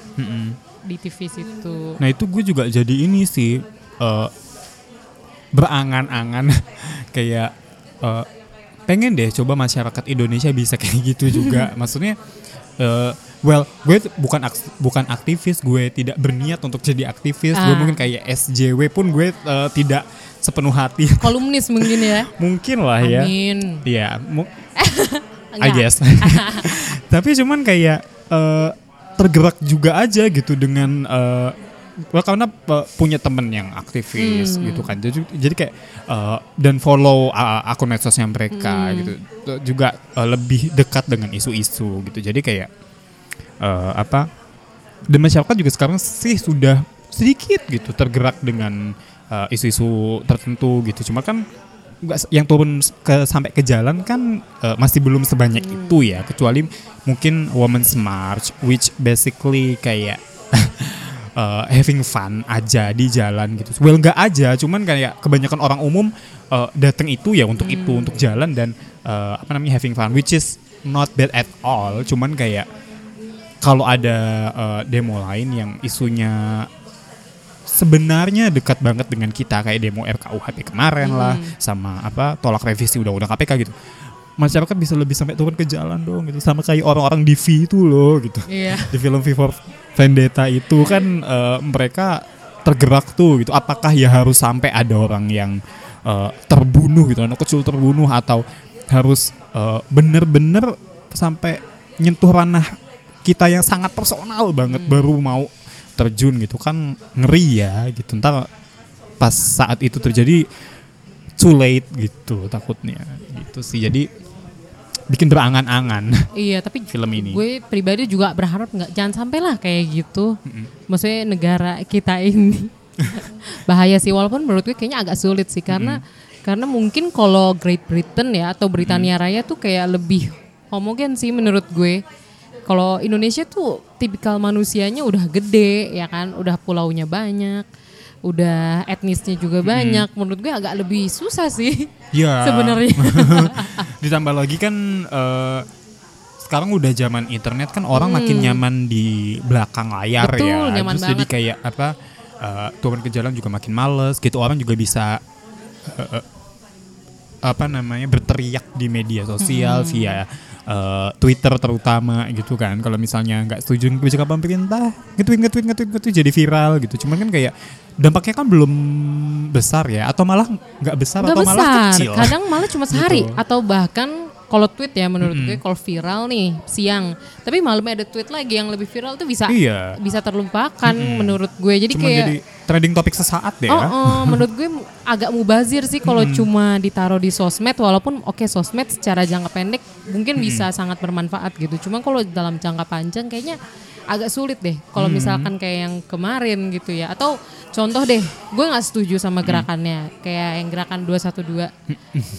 di TV situ. Nah itu gue juga jadi ini sih eh, berangan-angan kayak eh, pengen deh coba masyarakat Indonesia bisa kayak gitu juga. Maksudnya eh, well gue bukan aks- bukan aktivis, gue tidak berniat untuk jadi aktivis. Gue Ah. mungkin kayak SJW pun gue eh, tidak sepenuh hati. Kolumnis mungkin ya. mungkin lah ya. Amin. Iya, mu- I guess. Tapi cuman kayak eh, tergerak juga aja gitu dengan eh, well, karena eh, punya temen yang aktivis Hmm. gitu kan. Jadi, jadi kayak eh, dan follow uh, akun medsosnya mereka Hmm. gitu. Juga eh, lebih dekat dengan isu-isu gitu. Jadi kayak eh, apa? Dan masyarakat juga sekarang sih sudah sedikit gitu tergerak dengan eh, isu-isu tertentu gitu. Cuma kan nggak yang turun ke sampai ke jalan kan eh, masih belum sebanyak itu ya kecuali mungkin Women's March which basically kayak eh, having fun aja di jalan gitu. Well nggak aja, cuman kayak kebanyakan orang umum eh, datang itu ya untuk itu untuk jalan dan eh, apa namanya having fun which is not bad at all. Cuman kayak kalau ada eh, demo lain yang isunya sebenarnya dekat banget dengan kita kayak demo RKUHP kemarin lah sama apa tolak revisi undang-undang KPK gitu. Masyarakat bisa lebih sampai turun ke jalan dong gitu sama kayak orang-orang di V itu loh gitu. Iya. di film V for Vendetta itu kan eh, mereka tergerak tuh gitu apakah ya harus sampai ada orang yang eh, terbunuh gitu anak kecil terbunuh atau harus bener-bener sampai nyentuh ranah kita yang sangat personal banget baru mau terjun gitu kan ngeri ya gitu. Ntar pas saat itu terjadi too late gitu takutnya gitu sih. Jadi bikin berangan-angan Iya, tapi film ini. gue pribadi juga berharap nggak jangan sampai lah kayak gitu. Maksudnya negara kita ini bahaya sih walaupun menurut gue kayaknya agak sulit sih. Karena karena mungkin kalau Great Britain ya atau Britania Raya tuh kayak lebih homogen sih menurut gue. Kalau Indonesia tuh tipikal manusianya udah gede ya kan, udah pulaunya banyak, udah etnisnya juga banyak. Menurut gue agak lebih susah sih ya. sebenarnya. ditambah lagi kan eh, sekarang udah zaman internet kan orang makin nyaman di belakang layar Hmm. Betul, ya nyaman terus jadi kayak apa eh, turun ke jalan juga makin males gitu. Orang juga bisa eh, eh, apa namanya berteriak di media sosial via eh, Twitter terutama gitu kan. Kalau misalnya nggak setuju dengan kebijakan pemerintah nge-tweet nge-tweet nge-tweet nge-tweet jadi viral gitu. Cuman kan kayak dampaknya kan belum besar ya. Atau malah nggak besar Nggak atau malah besar, kecil. Kadang malah cuma sehari Gitu. atau bahkan kalau tweet ya menurut gue kalau viral nih siang, tapi malamnya ada tweet lagi yang lebih viral tuh bisa Iya. bisa terlupakan menurut gue. Jadi cuma kayak jadi trending topik sesaat deh Oh, ya. oh, menurut gue agak mubazir sih kalau cuma ditaruh di sosmed walaupun oke sosmed secara jangka pendek mungkin bisa sangat bermanfaat gitu. Cuma kalau dalam jangka panjang kayaknya agak sulit deh kalau Hmm. misalkan kayak yang kemarin gitu ya atau contoh deh gue nggak setuju Hmm. sama gerakannya kayak yang gerakan 212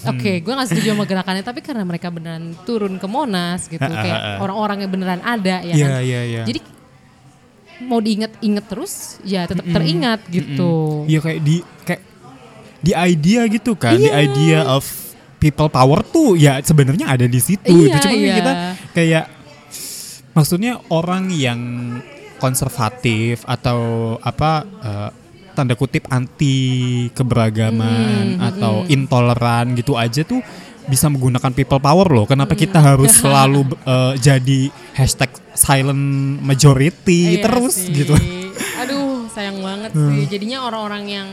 oke gue nggak setuju sama gerakannya tapi karena mereka beneran turun ke Monas gitu kayak orang-orang yang beneran ada ya Iya, kan iya, iya. jadi mau diinget-inget terus ya tetap teringat gitu Iya kayak di kayak di idea gitu kan, Iya. di idea of people power tuh ya sebenarnya ada di situ. Iya, itu cuma iya. kita kayak maksudnya orang yang konservatif atau apa eh, tanda kutip anti keberagaman Hmm, atau intoleran gitu aja tuh bisa menggunakan people power loh. Kenapa kita harus selalu eh, jadi hashtag silent majority Iya terus sih. gitu? Aduh, sayang banget sih. Jadinya orang-orang yang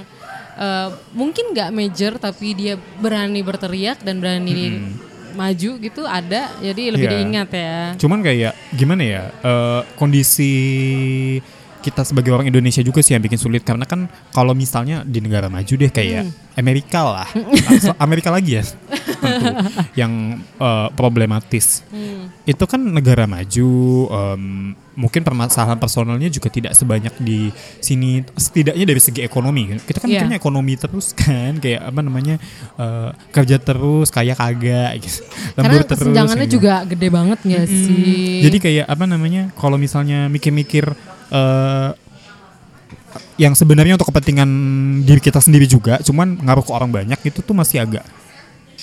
eh, mungkin nggak major tapi dia berani berteriak dan berani maju gitu ada. Jadi lebih Iya. diingat ya. Cuman kayak gimana ya eh, kondisi kita sebagai orang Indonesia juga sih yang bikin sulit karena kan kalau misalnya di negara maju deh kayak Hmm. Amerika lah, Langsung Amerika lagi ya, tentu yang eh, problematis. Hmm. Itu kan negara maju, em, mungkin permasalahan personalnya juga tidak sebanyak di sini. Setidaknya dari segi ekonomi, kita kan Iya. mikirnya ekonomi terus kan, kayak apa namanya eh, kerja terus, kaya kagak, gitu. Karena lembur terus. gitu. juga gede banget nggak sih? Jadi kayak apa namanya? Kalau misalnya mikir-mikir eh yang sebenarnya untuk kepentingan diri kita sendiri juga, cuman ngaruh ke orang banyak itu tuh masih agak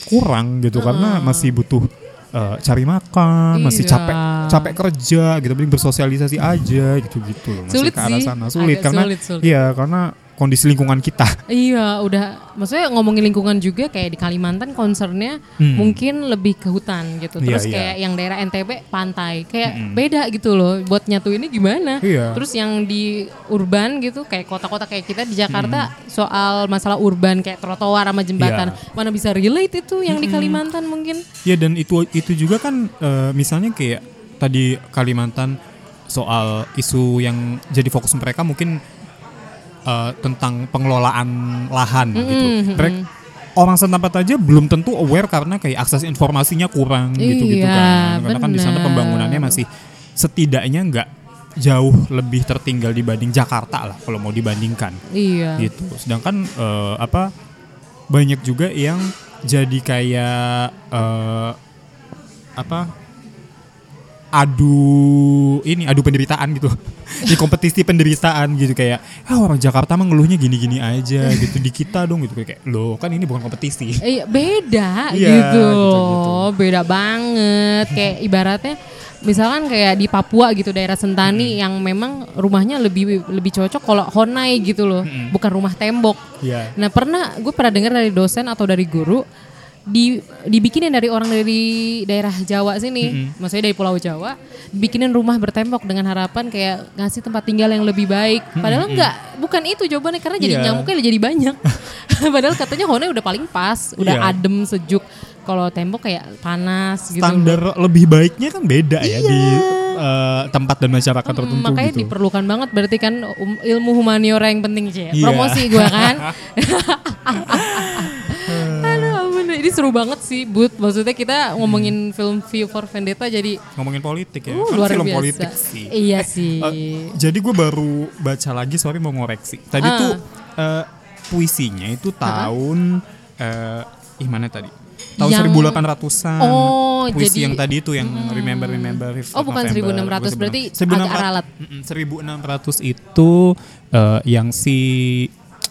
kurang gitu karena masih butuh eh, cari makan, masih Iya. capek capek kerja gitu, mending bersosialisasi aja gitu-gitu loh. Masih Sulit ke arah sana sulit agak karena sulit, sulit. iya karena kondisi lingkungan kita. Iya, udah. Maksudnya ngomongin lingkungan juga kayak di Kalimantan concernnya Hmm. mungkin lebih ke hutan gitu. Iya, Terus iya. kayak yang daerah NTB pantai, kayak beda gitu loh. Buat nyatu ini gimana? Iya. Terus yang di urban gitu, kayak kota-kota kayak kita di Jakarta Hmm. soal masalah urban kayak trotoar sama jembatan, Iya. mana bisa relate itu yang di Kalimantan mungkin? Ya dan itu itu juga kan eh, misalnya kayak tadi Kalimantan soal isu yang jadi fokus mereka mungkin eh, tentang pengelolaan lahan gitu. Mereka orang setempat aja belum tentu aware karena kayak akses informasinya kurang gitu-gitu Iya, kan. Karena kan di sana pembangunannya masih setidaknya nggak jauh lebih tertinggal dibanding Jakarta lah kalau mau dibandingkan Iya. gitu. Sedangkan eh, apa banyak juga yang jadi kayak eh, apa adu ini adu penderitaan gitu di kompetisi penderitaan gitu kayak ah orang Jakarta mah ngeluhnya gini-gini aja gitu di kita dong gitu kayak lo kan ini bukan kompetisi Iya beda Iya, gitu. gitu-gitu. Beda banget. Kayak ibaratnya misalkan kayak di Papua gitu daerah Sentani yang memang rumahnya lebih lebih cocok kalau honai gitu loh, bukan rumah tembok. Iya. Nah, pernah gue pernah dengar dari dosen atau dari guru di dibikinin dari orang dari daerah Jawa sini, maksudnya dari Pulau Jawa, bikinin rumah bertembok dengan harapan kayak ngasih tempat tinggal yang lebih baik. Padahal enggak, bukan itu jawabannya karena jadi Iya. nyamuknya jadi banyak. Padahal katanya Honai udah paling pas, udah Iya. adem, sejuk. Kalau tembok kayak panas gitu. standar lebih baiknya kan beda ya di eh, tempat dan masyarakat Hmm, tertentu makanya gitu diperlukan banget berarti kan um- ilmu humaniora yang penting sih. Iya. Promosi gue kan. Ini seru banget sih, But. Maksudnya kita ngomongin film V for Vendetta jadi ngomongin politik ya uh, Kan luar film biasa. politik sih Iya sih. Eh, jadi gue baru baca lagi, sorry mau ngoreksi. Tadi Ah. tuh eh, puisinya itu tahun eh ih mana tadi? Tahun Yang- 1800-an. Oh, Puisi jadi- yang tadi itu yang remember remember Fifth Oh, bukan November, 1600, berarti 1600 agak ralat. Mm-mm, 1600 itu eh, yang si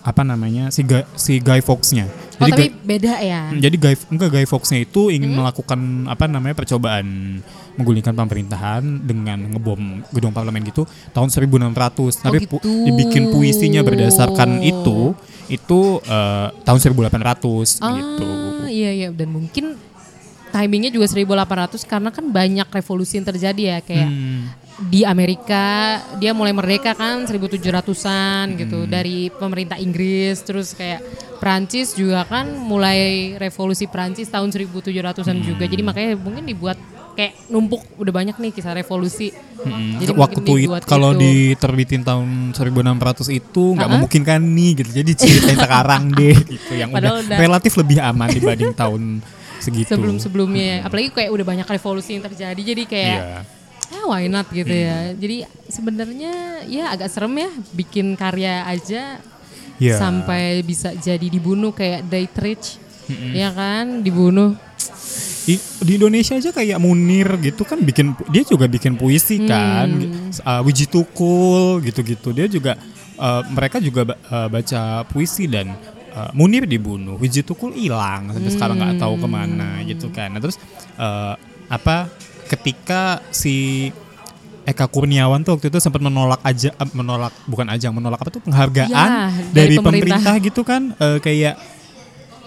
apa namanya? si Guy, si Guy Fawkes-nya. Oh, Jadi tapi Guy- beda ya. Hmm, Jadi Guy enggak Guy Fawkes-nya itu ingin melakukan apa namanya percobaan menggulingkan pemerintahan dengan ngebom gedung parlemen gitu tahun 1600. Tapi pu- gitu. dibikin puisinya berdasarkan itu itu eh, tahun 1800 Ah, gitu. iya iya dan mungkin timingnya juga 1800 karena kan banyak revolusi yang terjadi ya kayak Hmm. Di Amerika dia mulai merdeka kan 1700-an gitu Hmm. dari pemerintah Inggris terus kayak Prancis juga kan mulai revolusi Prancis tahun 1700-an juga Hmm. jadi makanya mungkin dibuat kayak numpuk udah banyak nih kisah revolusi Hmm, jadi waktu itu kalau itu. diterbitin tahun 1600 itu nggak memungkinkan nih gitu. Jadi ceritain sekarang deh gitu yang Padahal udah, udah- relatif lebih aman dibanding tahun segitu. sebelum-sebelumnya apalagi kayak udah banyak revolusi yang terjadi jadi kayak Iya. Ya why not gitu ya. Jadi sebenarnya ya agak serem ya bikin karya aja Iya. sampai bisa jadi dibunuh kayak Dietrich. Ya kan, dibunuh. I- di Indonesia aja kayak Munir gitu kan bikin dia juga bikin puisi kan uh, Wiji Tukul gitu-gitu dia juga uh, mereka juga uh, baca puisi dan uh, Munir dibunuh Wiji Tukul hilang sampai sekarang nggak tahu ke mana gitu kan nah, terus uh, apa ketika si Eka Kurniawan tuh waktu itu sempat menolak aja eh, menolak bukan ajang menolak apa tuh penghargaan Ya, dari, dari pemerintah. pemerintah. gitu kan eh, kayak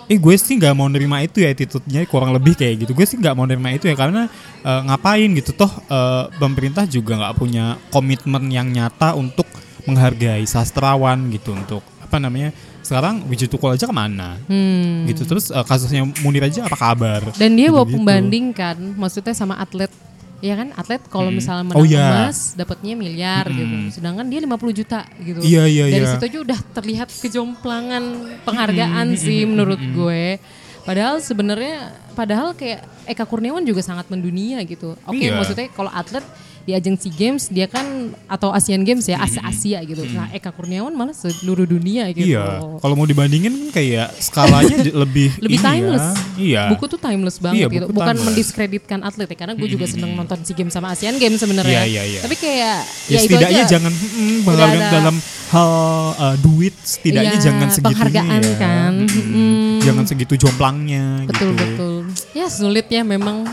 eh gue sih nggak mau nerima itu ya attitude-nya kurang lebih kayak gitu gue sih nggak mau nerima itu ya karena eh, ngapain gitu toh eh, pemerintah juga nggak punya komitmen yang nyata untuk menghargai sastrawan gitu untuk apa namanya sekarang Wiji Tukul aja ke mana Hmm. gitu terus eh, kasusnya Munir aja apa kabar Dan dia bawa pembanding kan, maksudnya sama atlet. Ya kan, atlet kalau misalnya menang Oh, iya. emas dapatnya miliar gitu. Sedangkan dia 50 juta gitu. Iya, iya, Dari iya. situ aja udah terlihat kejomplangan penghargaan sih menurut gue. Padahal sebenarnya padahal kayak Eka Kurniawan juga sangat mendunia gitu. Oke, Iya. maksudnya kalau atlet di ajang SEA Games dia kan atau Asian Games ya, Asia Asia gitu. Nah, Eka Kurniawan malah seluruh dunia gitu. Iya, kalau mau dibandingin kan kayak skalanya lebih lebih ya. timeless. Iya. Buku tuh timeless banget Iya, gitu. Bukan timeless. mendiskreditkan atlet ya karena gue juga seneng nonton SEA Games sama Asian Games sebenarnya. Iya, iya, iya. Tapi kayak ya, ya, itu setidaknya aja. jangan mm, ada- dalam hal uh, duit setidaknya Iya, jangan segitunya penghargaan ya. kan. Mm-mm. Mm. Jangan segitu jomplangnya betul gitu. betul. Ya sulit ya memang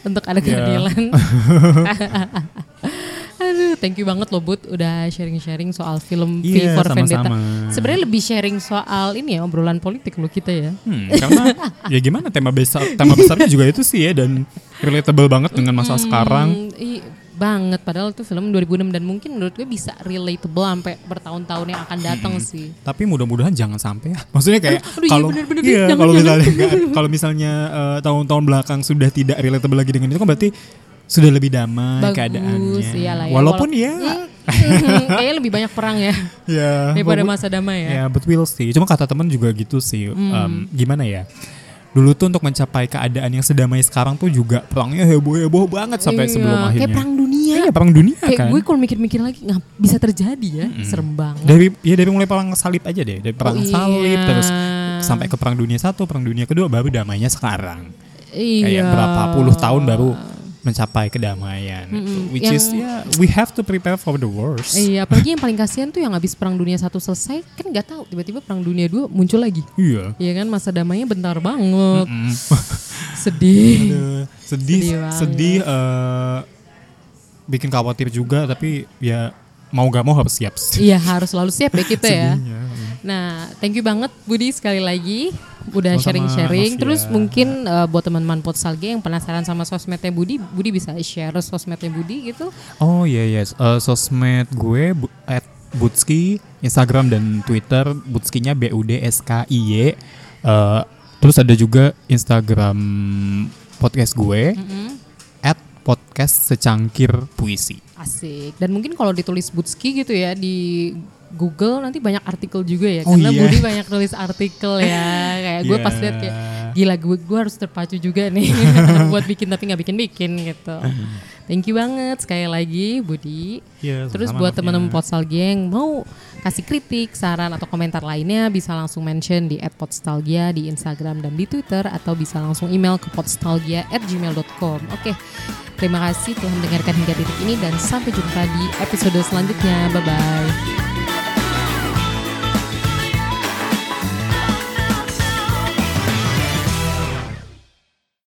untuk ada Iya. keadilan. Aduh, thank you banget loh Bud udah sharing-sharing soal film V Iya, for Vendetta. sama-sama. Sebenarnya lebih sharing soal ini ya obrolan politik loh kita ya. Hmm, karena ya gimana tema besar tema besarnya juga itu sih ya dan relatable banget dengan masa sekarang. Hmm, i- banget padahal itu film 2006 dan mungkin menurut gue bisa relatable sampai bertahun-tahun yang akan datang sih. Tapi mudah-mudahan jangan sampai ya. Maksudnya kayak iya kalau iya, kalau jangan. misalnya kalau misalnya eh, tahun-tahun belakang sudah tidak relatable lagi dengan itu kan berarti sudah lebih damai Bagus, keadaannya. iyalah ya. Walaupun Wala- ya Hmm, kayaknya lebih banyak perang ya ya daripada masa damai ya. Ya, but we'll see. Cuma kata teman juga gitu sih. Em, gimana ya? Dulu tuh untuk mencapai keadaan yang sedamai sekarang tuh juga perangnya heboh-heboh banget sampai Iya, sebelum akhirnya. Kayak perang dunia. Iya, perang dunia Kayak kan. gue kalau mikir-mikir lagi nggak bisa terjadi ya, serem banget. dari ya dari mulai perang salib aja deh, dari perang Oh, iya. salib terus sampai ke perang dunia satu, perang dunia kedua baru damainya sekarang. iya. Kayak berapa puluh tahun baru mencapai kedamaian. itu. Which Yang- is ya we have to prepare for the worst. Iya, apalagi yang paling kasihan tuh yang habis perang dunia satu selesai kan nggak tahu tiba-tiba perang dunia dua muncul lagi. Iya. Iya kan masa damainya bentar banget. Sedih. Aduh, sedih Sedih banget. sedih eh, bikin khawatir juga tapi ya mau gak mau harus siap. Iya harus selalu siap ya kita ya. Sedihnya. Nah, thank you banget Budi sekali lagi udah sharing-sharing. Terus mungkin uh, buat teman-teman Potsalge yang penasaran sama sosmednya Budi, Budi bisa share sosmednya Budi gitu. Oh iya iya Eh, sosmed gue bu- at Butski Instagram dan Twitter Butskinya B U D S K I Y. Eh, terus ada juga Instagram podcast gue at podcast secangkir puisi. Asik. Dan mungkin kalau ditulis Butski gitu ya di Google nanti banyak artikel juga ya Oh karena iya. Budi banyak nulis artikel ya. Kayak gue pas Iya. lihat kayak gila gue gue harus terpacu juga nih buat bikin tapi nggak bikin bikin gitu. Thank you banget sekali lagi Budi. Iya, terus buat teman-teman Potstal Geng mau kasih kritik saran atau komentar lainnya bisa langsung mention di @podstalgia di Instagram dan di Twitter atau bisa langsung email ke podstalgia@gmail.com oke terima kasih telah mendengarkan hingga titik ini dan sampai jumpa di episode selanjutnya. Bye bye